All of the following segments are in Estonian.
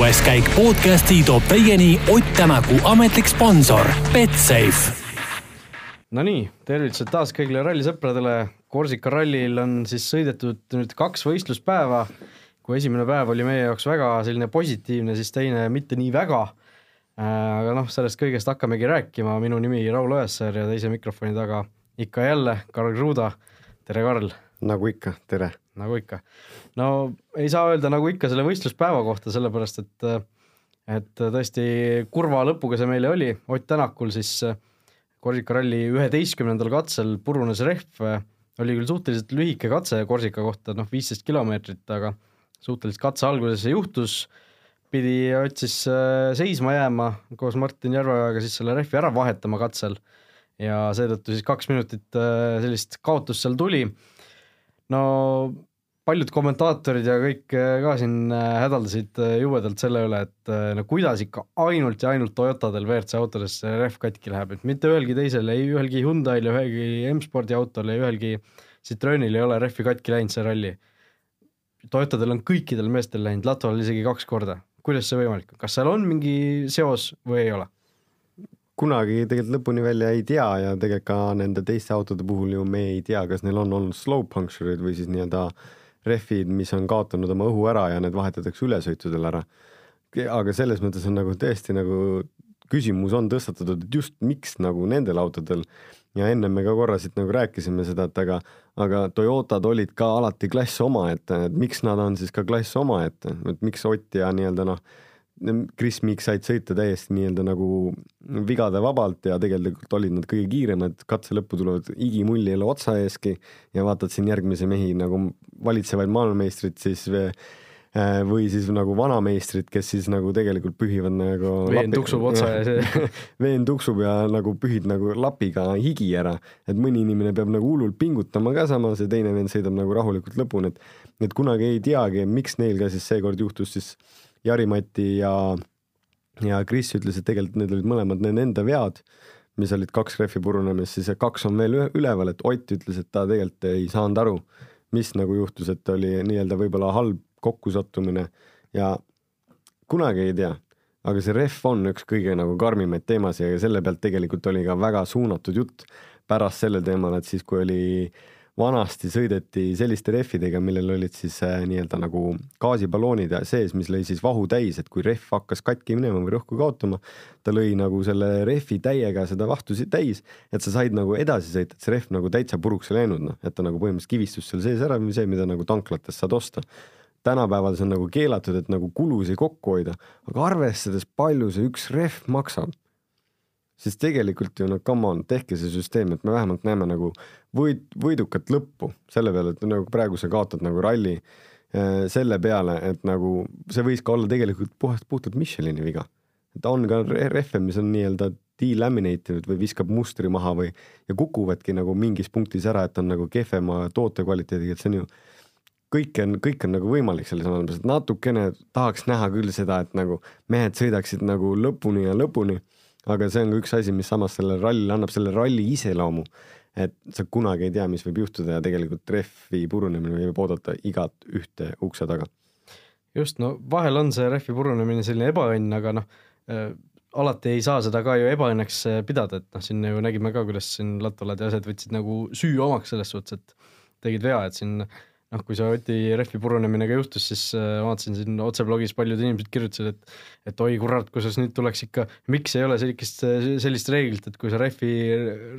kuues käik podcasti toob teieni Ott Tänaku ametlik sponsor Betsafe. Nonii, tervitused taas kõigile rallisõpradele. Korsika rallil on siis sõidetud nüüd kaks võistluspäeva. kui esimene päev oli meie jaoks väga selline positiivne, siis teine mitte nii väga. aga noh, sellest kõigest hakkamegi rääkima. minu nimi Raul Õessar ja teise mikrofoni taga ikka jälle Karl Kruda. tere, Karl. nagu ikka, tere. nagu ikka. No ei saa öelda nagu ikka selle võistluspäeva kohta, sellepärast et et tõesti kurva lõpuga see meile oli, Ott Tänakul siis Korsika ralli üheteistkümnendal katsel purunes rehv, oli küll suhteliselt lühike katse Korsika kohta, noh viisteist kilomeetrit, aga suhteliselt katse alguses see juhtus, pidi Ott siis seisma jääma koos Martin Järveojaga siis selle rehvi ära vahetama katsel ja seetõttu siis kaks minutit sellist kaotust seal tuli. no paljud kommentaatorid ja kõik ka siin hädaldasid jubedalt selle üle, et no kuidas ikka ainult ja ainult Toyotadel WRC autodes see rehv katki läheb, et mitte ühelgi teisel, ei ühelgi Hyundai'l, ühelgi M-spordi autol, ei ühelgi Citroenil ei ole rehvi katki läinud see ralli. Toyotadel on kõikidel meestel läinud, Latval isegi kaks korda. kuidas see võimalik on, kas seal on mingi seos või ei ole? kunagi tegelikult lõpuni välja ei tea ja tegelikult ka nende teiste autode puhul ju me ei tea, kas neil on olnud slow puncture'id või siis nii-öelda rehvid, mis on kaotanud oma õhu ära ja need vahetatakse ülesõitudel ära. aga selles mõttes on nagu tõesti nagu küsimus on tõstatatud, et just miks nagu nendel autodel ja enne me ka korra siit nagu rääkisime seda, et aga, aga Toyotad olid ka alati klass omaette, et miks nad on siis ka klass omaette, et miks Ott ja nii-öelda noh Chris Meek said sõita täiesti nii-öelda nagu vigade vabalt ja tegelikult olid nad kõige kiiremad, katse lõppu tulevad igimulli jälle otsa eeski ja vaatad siin järgmisi mehi nagu valitsevaid maailmameistrid siis või, või siis nagu vanameistrid, kes siis nagu tegelikult pühivad nagu veen tuksub otsa ja see veen tuksub ja nagu pühid nagu lapiga higi ära, et mõni inimene peab nagu hullult pingutama ka samas ja teine vend sõidab nagu rahulikult lõpuni, et et kunagi ei teagi, miks neil ka siis seekord juhtus siis Jari-Mati ja, ja Kris ütles, et tegelikult need olid mõlemad nende enda vead, mis olid kaks rehvi purunemist, siis kaks on veel üleval, et Ott ütles, et ta tegelikult ei saanud aru, mis nagu juhtus, et oli nii-öelda võib-olla halb kokkusattumine ja kunagi ei tea, aga see rehv on üks kõige nagu karmimaid teemasid ja selle pealt tegelikult oli ka väga suunatud jutt pärast sellel teemal, et siis, kui oli äh, vanasti sõideti selliste rehvidega, millel olid siis äh, nii-öelda nagu gaasiballoonid sees, mis lõi siis vahu täis, et kui rehv hakkas katki minema või rõhku kaotama, ta lõi nagu selle rehvi täiega seda vahtu täis, et sa said nagu edasi sõita, et see rehv nagu täitsa puruks ei läinud, noh, et ta nagu põhimõtteliselt kivistus seal sees ära, see, mida nagu tanklates saad osta. Tänapäeval see on nagu keelatud, et nagu kulusid kokku hoida, aga arvestades, palju see üks rehv maksab, siis tegelikult ju no come on, tehke see süsteem, et me vähemalt näeme nagu võid, võidukat lõppu selle peale, et nagu praegu sa kaotad nagu ralli äh, selle peale, et nagu see võis ka olla tegelikult puhast puhtalt Michelini viga. ta on ka rehve, mis on nii-öelda delaminated või viskab mustri maha või ja kukuvadki nagu mingis punktis ära, et on nagu kehvema toote kvaliteediga, et see on ju kõik on, kõik on nagu võimalik selles maailmas, et natukene tahaks näha küll seda, et nagu mehed sõidaksid nagu lõpuni ja lõpuni aga see on ka üks asi, mis samas sellele rallile annab selle ralli iseloomu, et sa kunagi ei tea, mis võib juhtuda ja tegelikult rehvi purunemine võib oodata igat ühte ukse taga. just, no vahel on see rehvi purunemine selline ebaõnn, aga noh äh,, alati ei saa seda ka ju ebaõnneks äh, pidada, et noh, siin ju nägime ka, kuidas siin Latvalad ja asjad võtsid nagu süü omaks selles suhtes, et tegid vea, et siin noh, kui see Oti rehvi purunemine ka juhtus, siis äh, vaatasin siin otseblogis paljud inimesed kirjutasid, et et oi kurat, kuidas nüüd tuleks ikka, miks ei ole sellist, sellist reeglit, et kui see rehvi,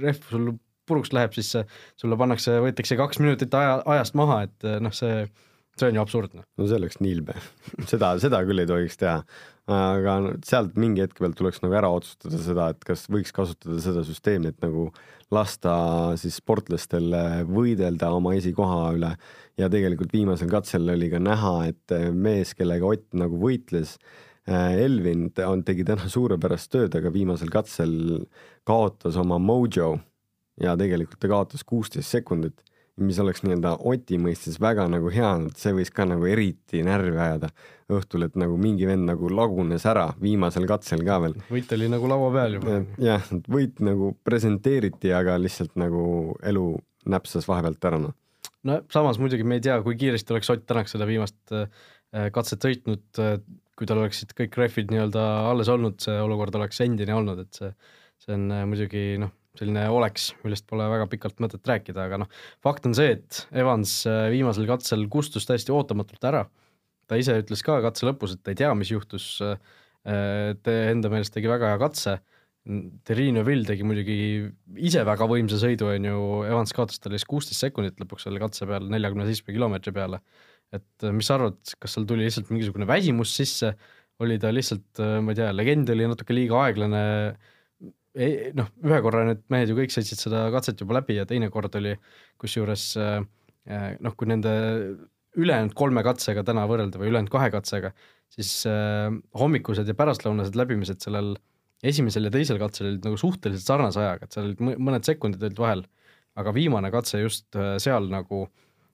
rehv sul puruks läheb, siis sulle pannakse, võetakse kaks minutit aja, ajast maha, et noh, see, see on ju absurdne. no see oleks niilbe seda, seda küll ei tohiks teha aga sealt mingi hetke pealt tuleks nagu ära otsustada seda, et kas võiks kasutada seda süsteemi, et nagu lasta siis sportlastel võidelda oma esikoha üle. Ja tegelikult viimasel katsel oli ka näha, et mees, kellega Ott nagu võitles, Elvin, ta on, tegi täna suurepärast tööd, aga viimasel katsel kaotas oma mojo. Ja tegelikult ta kaotas kuusteist sekundit mis oleks nii-öelda Oti mõistes väga nagu hea, see võis ka nagu eriti närvi ajada õhtul, et nagu mingi vend nagu lagunes ära viimasel katsel ka veel. võit oli nagu laua peal juba. jah, võit nagu presenteeriti, aga lihtsalt nagu elu näpsas vahepealt ära noh. no samas muidugi me ei tea, kui kiiresti oleks Ott Tänak seda viimast äh, katset sõitnud, kui tal oleksid kõik rehvid nii-öelda alles olnud, see olukord oleks endine olnud, et see, see on muidugi noh, selline oleks, millest pole väga pikalt mõtet rääkida, aga noh, fakt on see, et Evans viimasel katsel kustus täiesti ootamatult ära. ta ise ütles ka katse lõpus, et ta ei tea, mis juhtus. ta enda meelest tegi väga hea katse Terrine Vill tegi muidugi ise väga võimsa sõidu, on ju, Evans kaotas talle siis kuusteist sekundit lõpuks selle katse peal neljakümne seitsme kilomeetri peale. et mis sa arvad, kas seal tuli lihtsalt mingisugune väsimus sisse, oli ta lihtsalt, ma ei tea, legend oli natuke liiga aeglane, noh, ühe korra need mehed ju kõik sõitsid seda katset juba läbi ja teine kord oli kusjuures noh, kui nende ülejäänud kolme katsega täna võrrelda või ülejäänud kahe katsega, siis hommikused ja pärastlõunased läbimised sellel äh, esimesel ja teisel katsel olid nagu suhteliselt sarnase ajaga, et seal olid mõned sekundid olid vahel, aga viimane katse just äh, seal nagu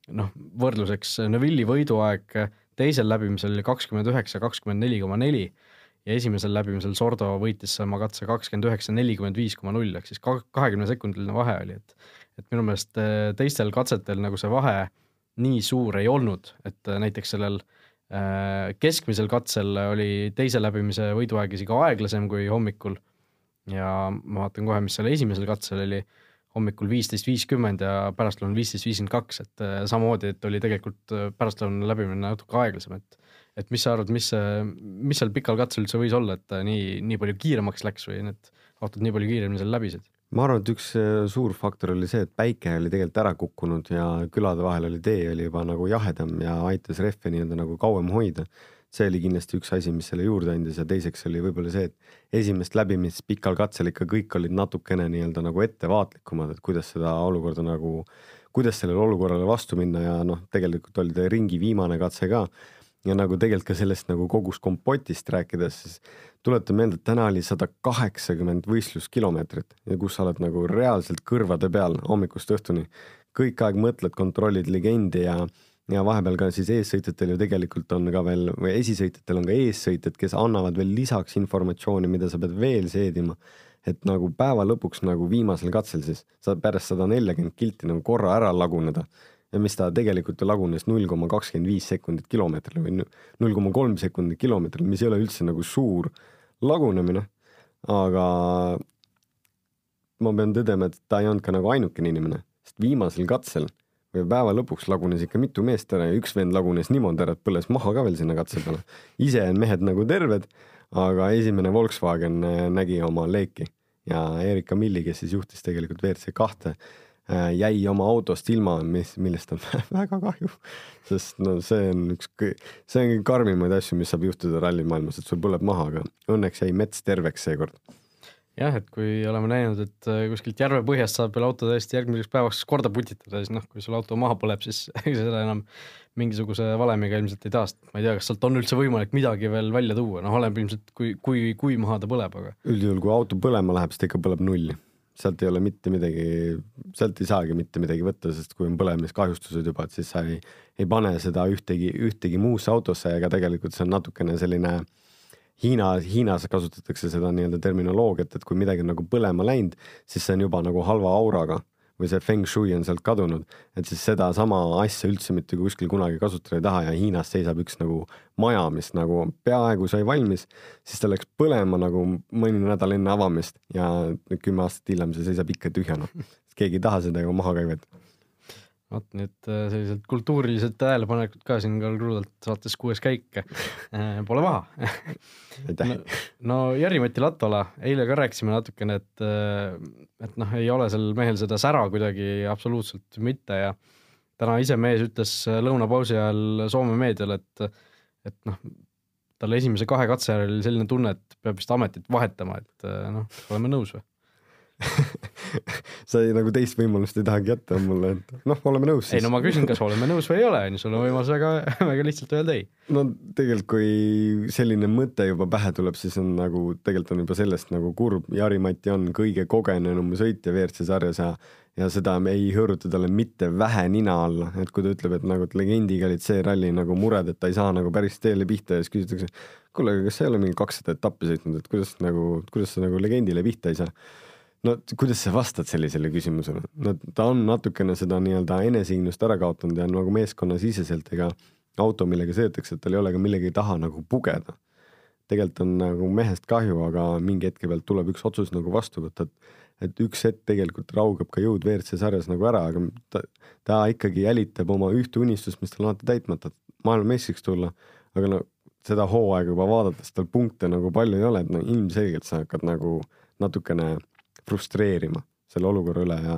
noh, võrdluseks Neville'i võiduaeg teisel läbimisel oli kakskümmend üheksa, kakskümmend neli koma neli ja esimesel läbimisel Sordo võitis oma katse kakskümmend üheksa, nelikümmend viis koma null ehk siis kahekümne sekundiline vahe oli, et et minu meelest äh, teistel katsetel nagu see vahe nii suur ei olnud, et äh, näiteks sellel äh, keskmisel katsel oli teise läbimise võiduaeg isegi aeglasem kui hommikul ja ma vaatan kohe, mis seal esimesel katsel oli, hommikul viisteist viiskümmend ja pärastlõunal viisteist viiskümmend kaks, et samamoodi, et oli tegelikult pärastlõunane läbimine natuke aeglasem, et et mis sa arvad, mis mis seal pikal katsel üldse võis olla, et nii, nii palju kiiremaks läks või need autod nii palju kiiremini seal läbisid? ma arvan, et üks äh, suur faktor oli see, et päike oli tegelikult ära kukkunud ja külade vahel oli tee oli juba nagu jahedam ja aitas rehve nii-öelda nagu kauem hoida. see oli kindlasti üks asi, mis selle juurde andis ja teiseks oli võib-olla see, et esimest läbimist pikal katsel ikka kõik olid natukene nii-öelda nagu ettevaatlikumad, et kuidas seda olukorda nagu, kuidas sellele olukorrale vastu minna ja noh, tegelikult oli ta ringi viimane katse ka ja nagu tegelikult ka sellest nagu kogust kompotist rääkides, siis tuleta meelde, et täna oli sada kaheksakümmend võistluskilomeetrit ja kus sa oled nagu reaalselt kõrvade peal hommikust õhtuni. kõik aeg mõtled, kontrollid legendi ja, ja vahepeal ka siis eessõitjatel ju tegelikult on ka veel või esisõitjatel on ka eessõitjad, kes annavad veel lisaks informatsiooni, mida sa pead veel seedima. et nagu päeva lõpuks nagu viimasel katsel siis saad pärast sada neljakümmet kilti nagu korra ära laguneda ja mis ta tegelikult ju lagunes null koma kakskümmend viis sekundit kilomeetrile või null koma kolm sekundit kilomeetrile, mis ei ole üldse nagu suur lagunemine. aga ma pean tõdema, et ta ei olnud ka nagu ainukene inimene, sest viimasel katsel või päeva lõpuks lagunes ikka mitu meest ära ja üks vend lagunes niimoodi ära, et põles maha ka veel sinna katse peale. ise on mehed nagu terved, aga esimene Volkswagen äh, nägi oma leeki ja Erika Milli, kes siis juhtis tegelikult WRC kahte jäi oma autost ilma, mis, millest on väga kahju, sest no see on üks, see on karmimaid asju, mis saab juhtuda rallimaailmas, et sul põleb maha, aga õnneks jäi mets terveks seekord. jah, et kui oleme näinud, et äh, kuskilt järve põhjast saab veel auto täiesti järgmiseks päevaks korda putitada, siis noh, kui sul auto maha põleb, siis seda enam mingisuguse valemiga ilmselt ei taasta, ma ei tea, kas sealt on üldse võimalik midagi veel välja tuua, noh, oleneb ilmselt, kui, kui, kui maha ta põleb, aga. üldjuhul, kui auto põlema läheb, siis ta ikka põleb nulli sealt ei ole mitte midagi, sealt ei saagi mitte midagi võtta, sest kui on põlemiskahjustused juba, et siis sa ei, ei pane seda ühtegi, ühtegi muusse autosse, ega tegelikult see on natukene selline Hiina, Hiinas kasutatakse seda nii-öelda terminoloogiat, et kui midagi on nagu põlema läinud, siis see on juba nagu halva auraga või see feng shui on sealt kadunud, et siis sedasama asja üldse mitte kuskil kunagi kasutada ei taha ja Hiinas seisab üks nagu maja, mis nagu peaaegu sai valmis, siis ta läks põlema nagu mõni nädal enne avamist ja kümme aastat hiljem see seisab ikka tühjana. keegi ei taha seda ju maha käivet vot nüüd äh, sellised kultuurilised tähelepanekud ka siin Karl Kruudalt saates Kuues käik. Äh, pole paha no, no Jari-Mati Latvala, eile ka rääkisime natukene, et, äh, et noh, ei ole sel mehel seda sära kuidagi absoluutselt mitte ja täna ise mees ütles lõunapausi ajal Soome meediale, et, et noh, tal esimese kahe katse järel oli selline tunne, et peab vist ametit vahetama, et noh, oleme nõus või? sa ei, nagu teist võimalust ei tahagi jätta mulle, et noh, oleme nõus siis. ei no ma küsin, kas oleme nõus või ei ole, on ju, sul on võimalus väga, väga lihtsalt öelda ei. no tegelikult, kui selline mõte juba pähe tuleb, siis on nagu, tegelikult on juba sellest nagu kurb, Jari-Mati on kõige kogenenum sõitja WRC sarjas ja ja seda me ei hõõruta talle mitte vähe nina alla, et kui ta ütleb, et nagu et legendiga olid see ralli nagu mured, et ta ei saa nagu päris teele pihta ja siis küsitakse, kuule, aga kas sa ei ole mingi kakssada etappi sõitnud, et kuidas nagu, kuidas sa nagu legendile pihta ei saa no kuidas sa vastad sellisele küsimusele, no ta on natukene seda nii-öelda enesekindlust ära kaotanud ja nagu meeskonnasiseselt, ega auto, millega sõidetakse, et tal ei ole ka millegi taha nagu pugeda. tegelikult on nagu mehest kahju, aga mingi hetke pealt tuleb üks otsus nagu vastu võtta, et et üks hetk tegelikult raugeb ka jõud WRC sarjas nagu ära, aga ta, ta ikkagi jälitab oma ühte unistust, mis tal on alati täitmata, maailmameistriks tulla, aga no seda hooaega juba vaadates tal punkte nagu palju ei ole, et no ilmselgelt sa hakkad nagu natukene frustreerima selle olukorra üle ja,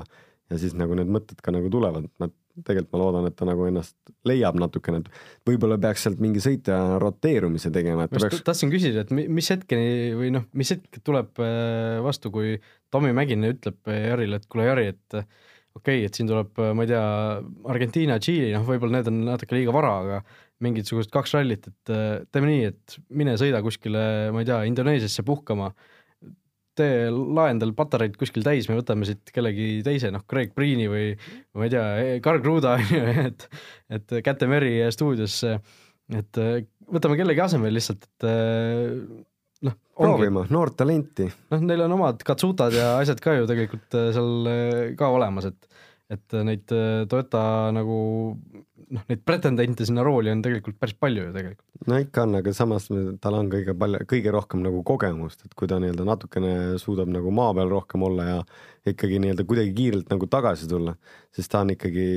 ja siis nagu need mõtted ka nagu tulevad, nad tegelikult ma loodan, et ta nagu ennast leiab natukene, et võib-olla peaks sealt mingi sõitja roteerumise tegema, et just peaks... tahtsin küsida, et mi- mis hetkeni või noh, mis hetk tuleb äh, vastu, kui Tommy Mäkinen ütleb äh, Jarile, et kuule Jari, et äh, okei okay,, et siin tuleb, ma ei tea, Argentiina, Tšiili, noh, võib-olla need on natuke liiga vara, aga mingisugused kaks rallit, et teeme nii, et mine sõida kuskile, ma ei tea, Indoneesiasse puhkama tee, lae endal patareid kuskil täis, me võtame siit kellegi teise, noh, Craig Breeni või ma ei tea, Karl Kruda on ju, et, et Käte Meri stuudiosse, et võtame kellegi asemel lihtsalt, et noh. proovima, noort talenti. noh, neil on omad katsutad ja asjad ka ju tegelikult seal ka olemas, et, et neid Toyota nagu noh, neid pretendente sinna rooli on tegelikult päris palju ju tegelikult. no ikka on, aga samas tal on kõige palju, kõige rohkem nagu kogemust, et kui ta nii-öelda natukene suudab nagu maa peal rohkem olla ja ikkagi nii-öelda kuidagi kiirelt nagu tagasi tulla, siis ta on ikkagi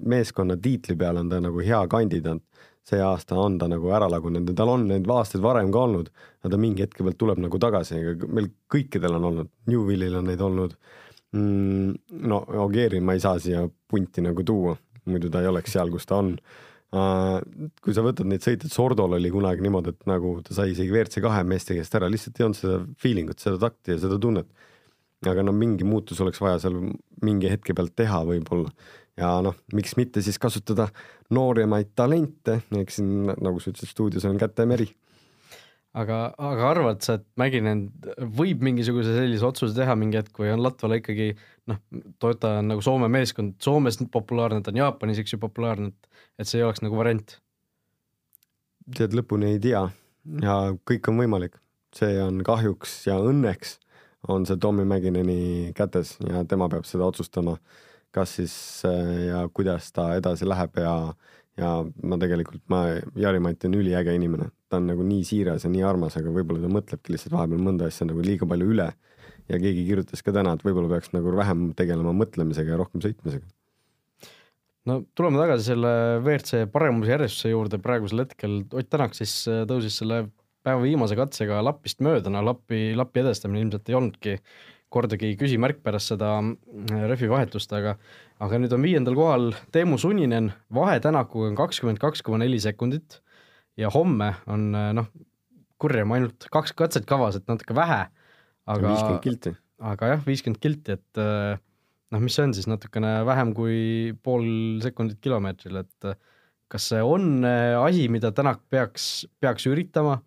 meeskonna tiitli peal on ta nagu hea kandidaat. see aasta on ta nagu ära lagunenud ja tal on neid aastaid varem ka olnud, aga ta mingi hetke pealt tuleb nagu tagasi, aga meil kõikidel on olnud, Newvillil on neid olnud. No Ogieri ma ei saa siia punti nagu tuua muidu ta ei oleks seal, kus ta on. Uh, kui sa võtad neid sõite, Sordol oli kunagi niimoodi, et nagu ta sai isegi WRC kahe meeste käest ära, lihtsalt ei olnud seda feeling ut, seda takti ja seda tunnet. aga no mingi muutus oleks vaja seal mingi hetke pealt teha võib-olla ja noh, miks mitte siis kasutada nooremaid talente, eks siin nagu sa ütlesid, stuudios on Käte Meri aga, aga arvad sa, et Mäkinen võib mingisuguse sellise otsuse teha mingi hetk või on Latvala ikkagi noh, Toyota on nagu Soome meeskond, Soomes populaarne, ta on Jaapanis, eks ju, populaarne, et, et see ei oleks nagu variant? tead, lõpuni ei tea ja kõik on võimalik, see on kahjuks ja õnneks on see Tommy Mäkineni kätes ja tema peab seda otsustama, kas siis ja kuidas ta edasi läheb ja ja ma tegelikult, ma, Jari-Mati on üliäge inimene, ta on nagu nii siiras ja nii armas, aga võib-olla ta mõtlebki lihtsalt vahepeal mõnda asja nagu liiga palju üle. ja keegi kirjutas ka täna, et võib-olla peaks nagu vähem tegelema mõtlemisega ja rohkem sõitmisega. no tuleme tagasi selle WRC paremusjärjestuse juurde, praegusel hetkel Ott Tänak siis äh, tõusis selle päeva viimase katsega lapist mööda, no lappi, lapi edestamine ilmselt ei olnudki kordagi küsimärk pärast seda äh, rehvi vahetust, aga aga nüüd on viiendal kohal Teemu Suninen, vahe Tänakuga on kakskümmend kaks koma neli sekundit ja homme on äh, noh, kurjam ainult kaks katset kavas, et natuke vähe, aga viiskümmend kilti. aga jah, viiskümmend kilti, et äh, noh, mis see on siis natukene vähem kui pool sekundit kilomeetril, et kas see on asi, mida Tänak peaks, peaks üritama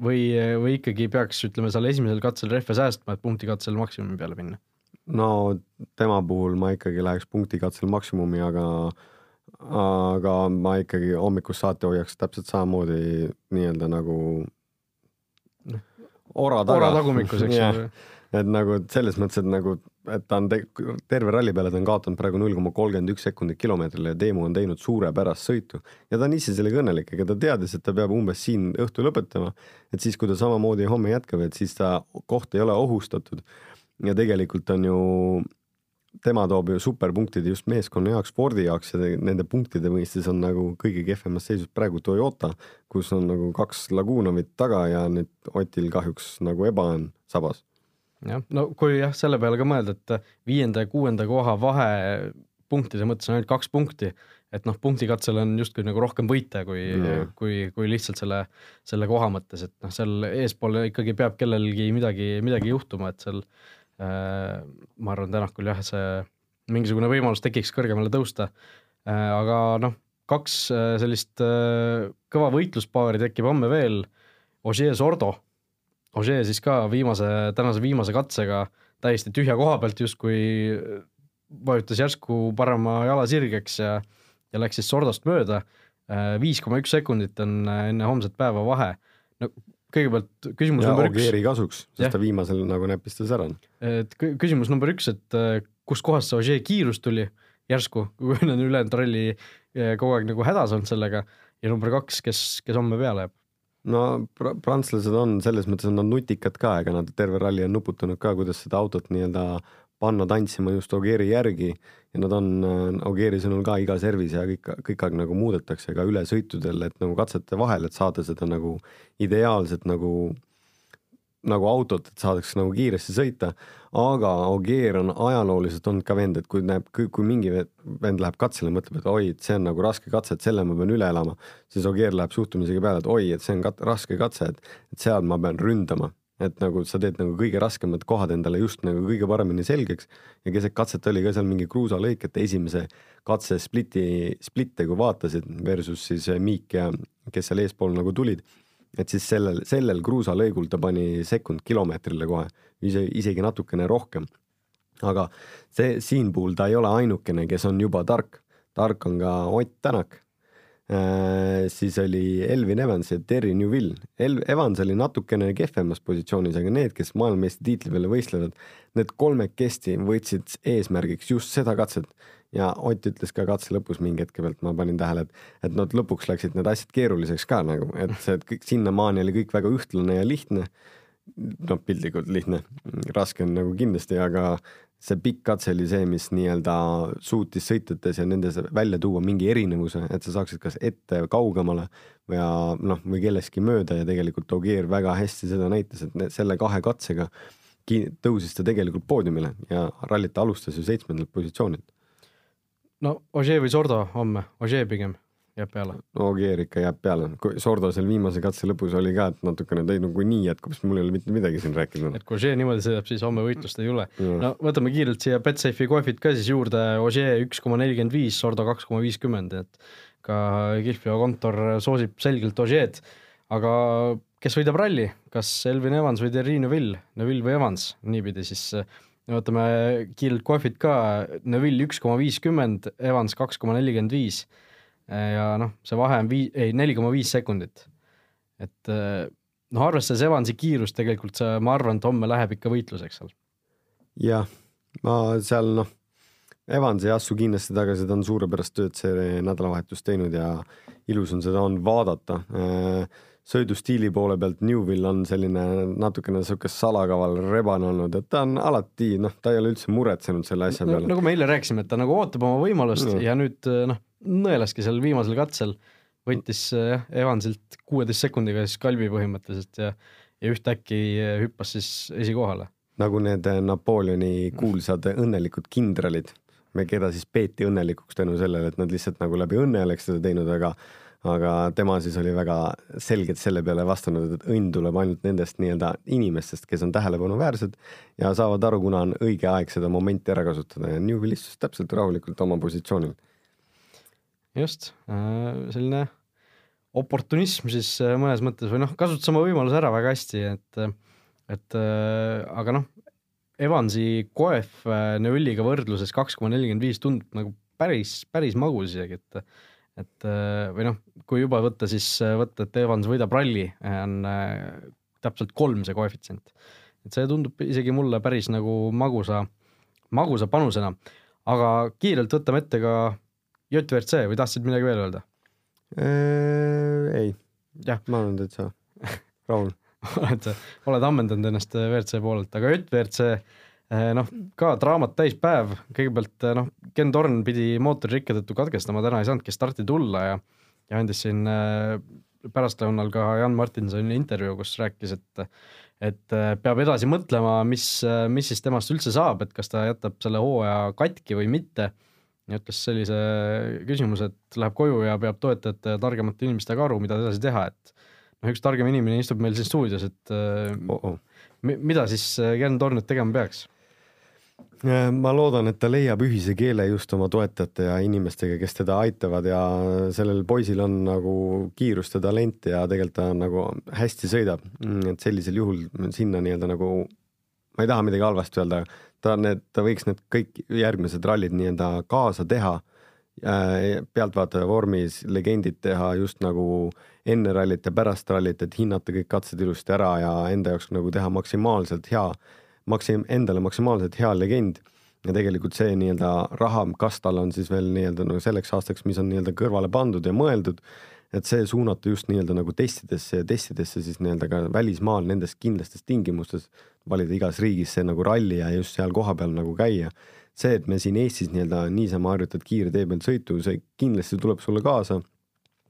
või, või ikkagi peaks, ütleme seal esimesel katsel rehve säästma, et punktikatsel maksimumi peale minna? no tema puhul ma ikkagi läheks punktikatsel maksimumi, aga aga ma ikkagi hommikust saati hoiaks täpselt samamoodi nii-öelda nagu ora taga. ora tagumikus, eks ju. et nagu selles mõttes, et nagu, et ta on te terve ralli peale ta on kaotanud praegu null koma kolmkümmend üks sekundit kilomeetrile ja Teemu on teinud suurepärast sõitu ja ta on ise sellega õnnelik, ega ta teadis, et ta peab umbes siin õhtul lõpetama, et siis, kui ta samamoodi homme jätkab, et siis ta koht ei ole ohustatud. ja tegelikult on ju tema toob ju superpunktid just meeskonna jaoks, spordi jaoks ja nende punktide mõistes on nagu kõige kehvemas seisus praegu Toyota, kus on nagu kaks Lagunovit taga ja nüüd Otil kahjuks nagu eba on sabas. jah, no kui jah, selle peale ka mõelda, et viienda ja kuuenda koha vahe punktide mõttes on ainult kaks punkti, et noh, punktikatsel on justkui nagu rohkem võita kui mm., kui, kui lihtsalt selle, selle koha mõttes, et noh, seal eespool ikkagi peab kellelgi midagi, midagi juhtuma, et seal äh, Äh, ma arvan, Tänakul jah, see mingisugune võimalus tekiks kõrgemale tõusta. Äh, aga noh, kaks äh, sellist kõva võitluspaari tekib homme veel. Ožee Sordo, Ožee siis ka viimase, tänase viimase katsega täiesti tühja koha pealt justkui vajutas järsku parema jala sirgeks ja, ja läks siis Sordost mööda. viis koma üks sekundit on enne homset päeva vahe. no kõigepealt küsimus ja number üks, Ogieri kasuks, sest ta viimasel nagu näpistas ära. et kü- küsimus number üks, et äh, kustkohast see Ogier kiirus tuli järsku, kui on ülejäänud ralli äh, kogu aeg nagu hädas olnud sellega ja number kaks, kes, kes homme peale jääb. no pr prantslased on selles mõttes on nad nutikad ka, ega nad terve ralli on nuputanud ka, kuidas seda autot nii-öelda panna tantsima just Ogieri järgi ja nad on Ogieri sõnul ka iga servis ja kõik, kõik aeg nagu muudetakse ka ülesõitudel, et nagu katsete vahel, et saada seda nagu ideaalset nagu nagu autot, et saadaks nagu kiiresti sõita, aga Ogier on ajalooliselt olnud ka vend, et kui näeb, kui, mingi ve- vend läheb katsele, mõtleb, et oi, et see on nagu raske katse, et selle ma pean üle elama, siis Ogier läheb suhtumisega peale, et oi, et see on kat- raske katse, et, et seal ma pean ründama. Et nagu sa teed nagu kõige raskemad kohad endale just nagu kõige paremini selgeks ja keset katset oli ka seal mingi kruusalõik, et esimese katse spliti, splitte kui vaatasid versus siis Miik ja kes seal eespool nagu tulid et siis sellel, sellel kruusalõigul ta pani sekund kilomeetrile kohe, ise, isegi natukene rohkem. aga see siin puhul ta ei ole ainukene, kes on juba tark, tark on ka Ott Tänak. Siis oli Elvin Evans ja Terry Newville. El-, Evans oli natukene kehvemas positsioonis, aga need, kes maailmameistritiitli peale võistlevad, need kolmekesti võtsid eesmärgiks just seda katset ja Ott ütles ka katse lõpus mingi hetke pealt, ma panin tähele, et, et nad lõpuks läksid need asjad keeruliseks ka nagu, et see, et kõik sinnamaani oli kõik väga ühtlane ja lihtne. noh, piltlikult lihtne, raske on nagu kindlasti, aga see pikk katse oli see, mis nii-öelda suutis sõitjates ja nendes välja tuua mingi erinevuse, et sa saaksid kas ette kaugemale ja noh, või kellestki mööda ja tegelikult Ogier väga hästi seda näitas, et selle kahe katsega tõusis ta tegelikult poodiumile ja rallit ta alustas ju seitsmendalt positsioonilt. no Ogier või Sordo homme, Ogier pigem jääb peale. Ogier ikka jääb peale, Sordo seal viimase katse lõpus oli ka, et natukene ta nagu nii jätkub, siis mul ei ole mitte midagi siin rääkida. et kui Ogier niimoodi sõidab, siis homme võitlust ei tule. no võtame kiirelt siia Betsafe'i kohvid ka siis juurde, Ogier üks koma nelikümmend viis, Sordo kaks koma viiskümmend, et ka Kihlveo kontor soosib selgelt Ogier'd, aga kes võidab ralli, kas Elvin Evans või Terri Neville, Neville või Evans, niipidi siis äh, võtame kiirelt kohvid ka, Neville üks koma viiskümmend, Evans kaks koma nelikümmend viis ja noh, see vahe on vii-, ei neli koma viis sekundit. et äh, noh, arvestades Evansi kiirust tegelikult see, ma arvan, et homme läheb ikka võitluseks seal. jah, ma seal noh, Evans ei astu kindlasti tagasi, ta on suurepärast tööd see nädalavahetus teinud ja ilus on seda on vaadata. sõidustiili poole pealt Newvil on selline natukene sihuke salakaval rebane olnud, et ta on alati noh, ta ei ole üldse muretsenud selle asja no, peale. nagu me eile rääkisime, et ta nagu ootab oma võimalust Mm. ja nüüd noh, nõelaski seal viimasel katsel, võttis äh, jah, Evansilt kuueteist sekundiga siis kalbi põhimõtteliselt ja ja ühtäkki äh, hüppas siis esikohale. nagu need Napoleoni kuulsad õnnelikud kindralid, keda siis peeti õnnelikuks tänu sellele, et nad lihtsalt nagu läbi õnne oleks seda teinud, aga aga tema siis oli väga selgelt selle peale vastanud, et õnn tuleb ainult nendest nii-öelda inimestest, kes on tähelepanuväärsed ja saavad aru, kuna on õige aeg seda momenti ära kasutada ja Newvil istus täpselt rahulikult oma positsioonil. just, selline oportunism siis äh, mõnes mõttes või noh, kasutas oma võimaluse ära väga hästi, et et äh, aga noh, Evansi koef äh, Neuliga võrdluses kaks koma nelikümmend viis tundub nagu päris, päris magus isegi, et et äh, või noh, kui juba võtta, siis äh, võtta, et Evans võidab ralli, on täpselt kolm see koefitsient. et see tundub isegi mulle päris nagu magusa, magusa panusena. aga kiirelt võtame ette ka JVRC või tahtsid midagi veel öelda? ei, jah, ma olen täitsa rahul. oled, oled ammendanud ennast WRC poolelt, aga JVRC eh, noh, ka draamat täis päev, kõigepealt noh, Ken Torn pidi mootoririkke tõttu katkestama, täna ei saanudki starti tulla ja ja andis siin pärastlõunal ka Jan Martinsoni intervjuu, kus rääkis, et et peab edasi mõtlema, mis, mis siis temast üldse saab, et kas ta jätab selle hooaja katki või mitte. Ja ütles sellise küsimuse, et läheb koju ja peab toetajate ja targemate inimestega aru, mida edasi teha, et noh, üks targem inimene istub meil siin stuudios, et äh, Oh -oh. mi- mida siis äh, Ken Torn nüüd tegema peaks? ma loodan, et ta leiab ühise keele just oma toetajate ja inimestega, kes teda aitavad ja sellel poisil on nagu kiirust ja talenti ja tegelikult ta nagu hästi sõidab. et sellisel juhul sinna nii-öelda nagu, ma ei taha midagi halvasti öelda, ta need, ta võiks need kõik järgmised rallid nii-öelda kaasa teha äh, pealtvaataja vormis legendid teha just nagu enne rallit ja pärast rallit, et hinnata kõik katsed ilusti ära ja enda jaoks nagu teha maksimaalselt hea, maksim-, endale maksimaalselt hea legend ja tegelikult see nii-öelda raha, kas tal on siis veel nii-öelda nagu selleks aastaks, mis on nii-öelda kõrvale pandud ja mõeldud, et see suunata just nii-öelda nagu testidesse ja testidesse siis nii-öelda ka välismaal nendes kindlastes tingimustes, valida igas riigis see nagu ralli ja just seal kohapeal nagu käia. See, et me siin Eestis nii-öelda niisama harjutad kiire tee peal sõitu, see kindlasti tuleb sulle kaasa.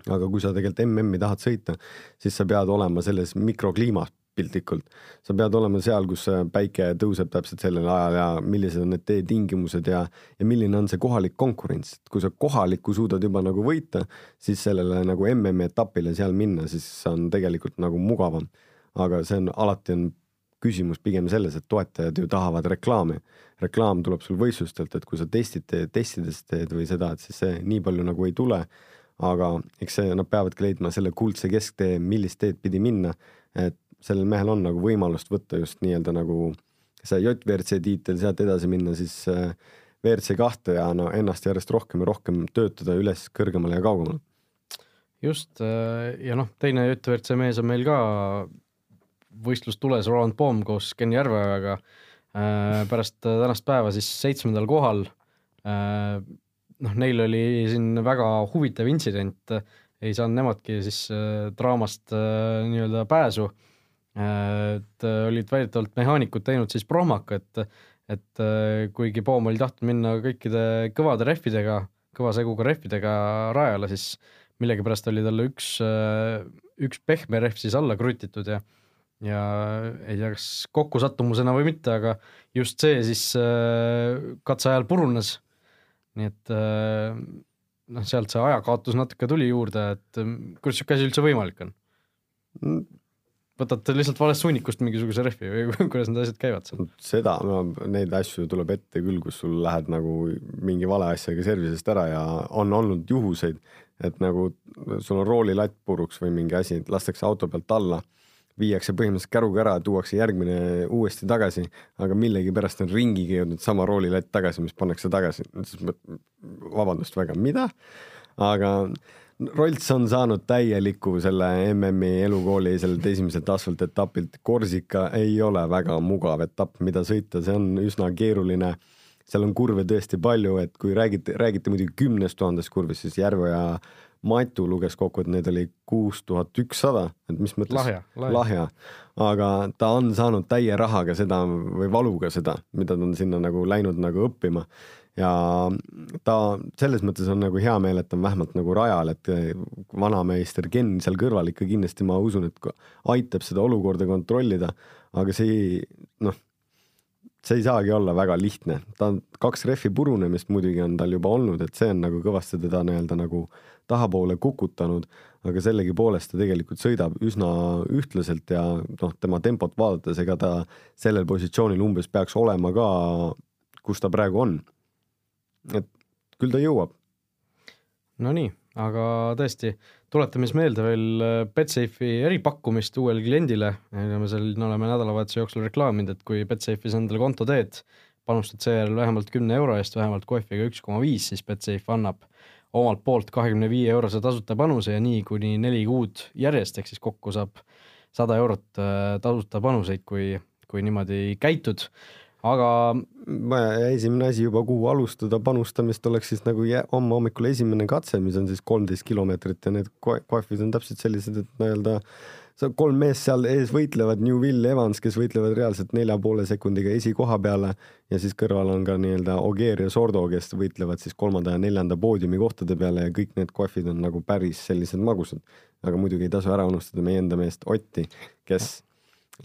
aga kui sa tegelikult MM-i tahad sõita, siis sa pead olema selles mikrokliimas piltlikult. sa pead olema seal, kus päike tõuseb täpselt sellel ajal ja millised on need teetingimused ja, ja milline on see kohalik konkurents, et kui sa kohalikku suudad juba nagu võita, siis sellele nagu MM-i etapile seal minna, siis on tegelikult nagu mugavam. aga see on alati on küsimus pigem selles, et toetajad ju tahavad reklaami. reklaam tuleb sul võistlustelt, et kui sa testid, testides teed või seda, et siis see nii palju nagu ei tule. aga eks see, nad peavadki leidma selle kuldse kesktee, millist teed pidi minna, et sellel mehel on nagu võimalust võtta just nii-öelda nagu see JVRC tiitel, sealt edasi minna siis äh, WRC kahte ja no ennast järjest rohkem ja rohkem töötada üles kõrgemale ja kaugemale. just äh, ja noh, teine JVRC mees on meil ka võistlus tules, Roland Poom koos Ken Järveojaga äh, pärast tänast päeva siis seitsmendal kohal. noh, neil oli siin väga huvitav intsident, ei saanud nemadki siis draamast nii-öelda pääsu et äh, olid väidetavalt mehaanikud teinud siis prohmaka, et, et äh, kuigi Poom oli tahtnud minna kõikide kõvade rehvidega, kõva seguga rehvidega rajale, siis millegipärast oli talle üks, äh, üks pehme rehv siis alla krutitud ja ja ei tea, kas kokkusattumusena või mitte, aga just see siis katse ajal purunes. nii et noh, sealt see ajakaotus natuke tuli juurde, et kuidas sihuke asi üldse võimalik on? Mm, võtate lihtsalt valest hunnikust mingisuguse rehvi või kuidas need asjad käivad seal? seda, no neid asju tuleb ette küll, kus sul lähed nagu mingi vale asjaga service'ist ära ja on olnud juhuseid, et nagu sul on roolilatt puruks või mingi asi, lastakse auto pealt alla, viiakse põhimõtteliselt käruga ära, tuuakse järgmine uuesti tagasi, aga millegipärast on ringiga jõudnud sama roolilatt tagasi, mis pannakse tagasi. vabandust väga, mida? aga Rolts on saanud täieliku selle MM-i elukooli sellelt esimeselt asfaltetapilt. Korsika ei ole väga mugav etapp, mida sõita, see on üsna keeruline. seal on kurve tõesti palju, et kui räägite, räägite muidugi kümnest tuhandest kurvist, siis Järveoja Matu luges kokku, et neid oli kuus tuhat ükssada, et mis mõttes lahja, lahja., lahja., aga ta on saanud täie rahaga seda või valuga seda, mida ta on sinna nagu läinud nagu õppima ja ta selles mõttes on nagu hea meel, et on vähemalt nagu rajal, et vanameister Ken seal kõrval ikka kindlasti ma usun, et aitab seda olukorda kontrollida, aga see noh, see ei saagi olla väga lihtne, ta on kaks rehvi purunemist muidugi on tal juba olnud, et see on nagu kõvasti teda nii-öelda nagu tahapoole kukutanud, aga sellegipoolest ta tegelikult sõidab üsna ühtlaselt ja noh, tema tempot vaadates, ega ta sellel positsioonil umbes peaks olema ka, kus ta praegu on et küll ta jõuab. Nonii, aga tõesti, tuletame siis meelde veel äh, Betsafe'i eripakkumist uuele kliendile, me seal oleme nädalavahetuse jooksul reklaaminud, et kui Betsafe'is endale konto teed, panustad seejärel vähemalt kümne euro eest vähemalt kohviga üks koma viis, siis Betsafe annab omalt poolt kahekümne viie eurose tasuta panuse ja nii kuni neli kuud järjest, ehk siis kokku saab sada eurot äh, tasuta panuseid, kui, kui niimoodi käitud aga esimene asi juba, kuhu alustada panustamist, oleks siis nagu homme hommikul esimene katse, mis on siis kolmteist kilomeetrit ja need kohvid on täpselt sellised, et nii-öelda sa kolm meest seal ees võitlevad, New Will, Evans, kes võitlevad reaalselt nelja poole sekundiga esikoha peale ja siis kõrval on ka nii-öelda Ogier ja Sordo, kes võitlevad siis kolmanda ja neljanda poodiumi kohtade peale ja kõik need kohvid on nagu päris sellised magusad. aga muidugi ei tasu ära unustada meie enda meest Otti, kes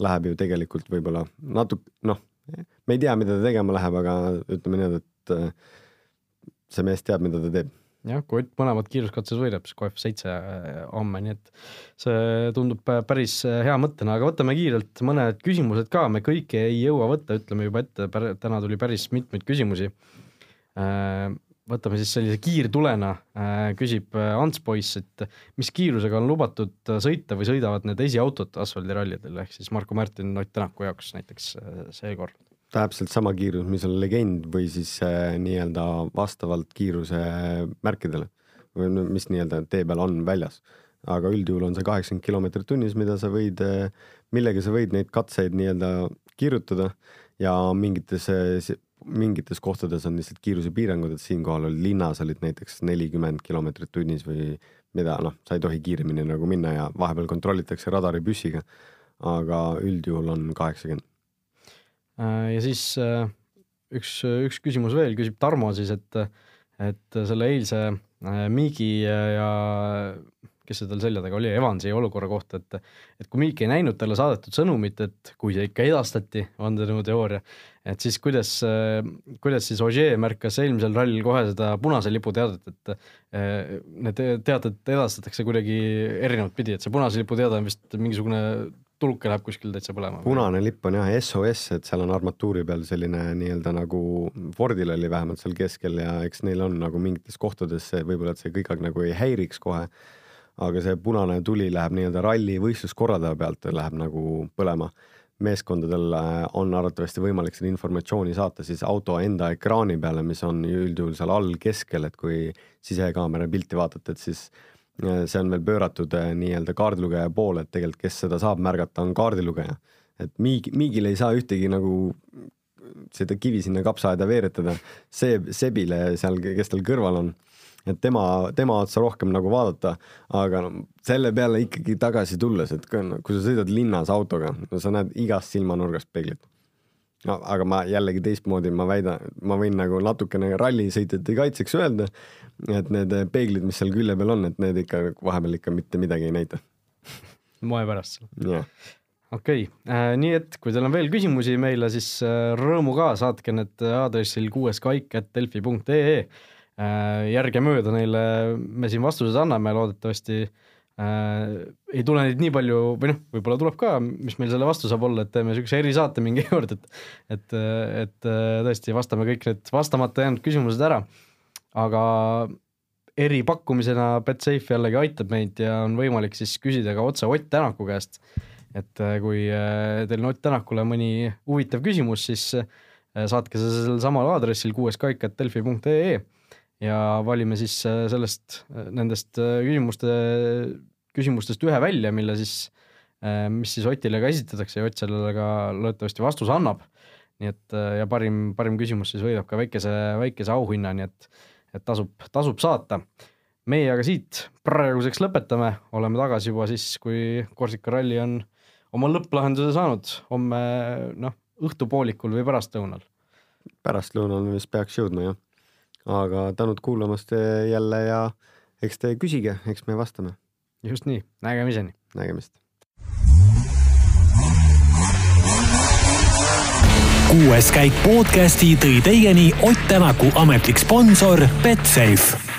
läheb ju tegelikult võib-olla natuke noh me ei tea, mida ta tegema läheb, aga ütleme niimoodi, et äh, see mees teab, mida ta teeb. jah, kui Ott mõlemad kiiruskatses võidab, siis KF seitse äh, homme, nii et see tundub päris äh, hea mõttena, aga võtame kiirelt mõned küsimused ka, me kõiki ei jõua võtta, ütleme juba ette, täna tuli päris mitmeid küsimusi. Võtame siis sellise kiirtulena, küsib Ants Poiss, et mis kiirusega on lubatud sõita või sõidavad need esiautod asfaldirallidel, ehk siis Marko Märtin Ott Tänaku jaoks näiteks seekord täpselt sama kiirus, mis on legend või siis äh, nii-öelda vastavalt kiiruse märkidele või mis nii-öelda tee peal on väljas. aga üldjuhul on see kaheksakümmend kilomeetrit tunnis, mida sa võid, äh, millega sa võid neid katseid nii-öelda kirjutada ja mingites, mingites kohtades on lihtsalt kiirusepiirangud, et siinkohal oli linnas olid näiteks nelikümmend kilomeetrit tunnis või mida noh, sa ei tohi kiiremini nagu minna ja vahepeal kontrollitakse radaripüssiga. aga üldjuhul on kaheksakümmend. Äh, ja siis äh, üks, üks küsimus veel, küsib Tarmo siis, et, et selle eilse äh, Miigi ja kes see tal selja taga oli, Evansi olukorra kohta, et et kui Miik ei näinud talle saadetud sõnumit, et kui see ikka edastati, vandenõuteooria, et siis kuidas, kuidas siis Ogier märkas eelmisel rallil kohe seda punase lipu teadet, et eh, need teated edastatakse kuidagi erinevat pidi, et see punase lipu teade on vist mingisugune tuluke läheb kuskil täitsa põlema. punane lipp on jah SOS, et seal on armatuuri peal selline nii-öelda nagu Fordil oli vähemalt seal keskel ja eks neil on nagu mingites kohtades see võib-olla, et see kõik nagu ei häiriks kohe aga see punane tuli läheb nii-öelda ralli võistluskorraldaja pealt, läheb nagu põlema. meeskondadel äh, on arvatavasti võimalik seda informatsiooni saata siis auto enda ekraani peale, mis on üldjuhul seal all keskel, et kui sisekaamera pilti vaatate, et siis äh, see on veel pööratud äh, nii-öelda kaardilugeja poole, et tegelikult, kes seda saab märgata, on kaardilugeja. et Miig, Miigil ei saa ühtegi nagu seda kivi sinna kapsaaeda veeretada, see Sebile seal, kes tal kõrval on et tema, tema otsa rohkem nagu vaadata, aga no, selle peale ikkagi tagasi tulles, et kui, kui sa sõidad linnas autoga, no sa näed igast silmanurgast peeglit. no aga ma jällegi teistmoodi, ma väidan, ma võin nagu natukene rallisõitjate kaitseks öelda, et need peeglid, mis seal külje peal on, et need ikka vahepeal ikka mitte midagi ei näita. moe pärast. jah okei okay. äh,, nii et kui teil on veel küsimusi meile, siis äh, rõõmuga saatke need aadressil kuueskaik.delfi.ee järgemööda neile me siin vastused anname, loodetavasti äh, ei tule neid nii palju või noh, võib-olla tuleb ka, mis meil selle vastu saab olla, et teeme niisuguse erisaate mingi kord, et et, et äh, tõesti vastame kõik need vastamata jäänud küsimused ära. aga eripakkumisena Betsafe jällegi aitab meid ja on võimalik siis küsida ka otse Ott Tänaku käest. et äh, kui teil on Ott Tänakule mõni huvitav küsimus, siis saatke see sellel samal aadressil kuueskaik.delfi.ee ja valime siis äh, sellest, äh, nendest äh, küsimuste, küsimustest ühe välja, mille siis, mis siis Otile ka esitatakse ja Ott sellele ka loodetavasti vastuse annab. nii et ja parim, parim küsimus siis võidab ka väikese, väikese auhinna, nii et, et tasub, tasub saata. meie aga siit praeguseks lõpetame, oleme tagasi juba siis, kui Korsika ralli on oma lõpplahenduse saanud, homme noh, õhtupoolikul või pärastlõunal. pärastlõunal vist peaks jõudma jah aga tänud kuulamast jälle ja eks te küsige, eks me vastame. just nii, nägemiseni. nägemist. kuues käik podcasti tõi teieni Ott Tänaku ametlik sponsor Betsafe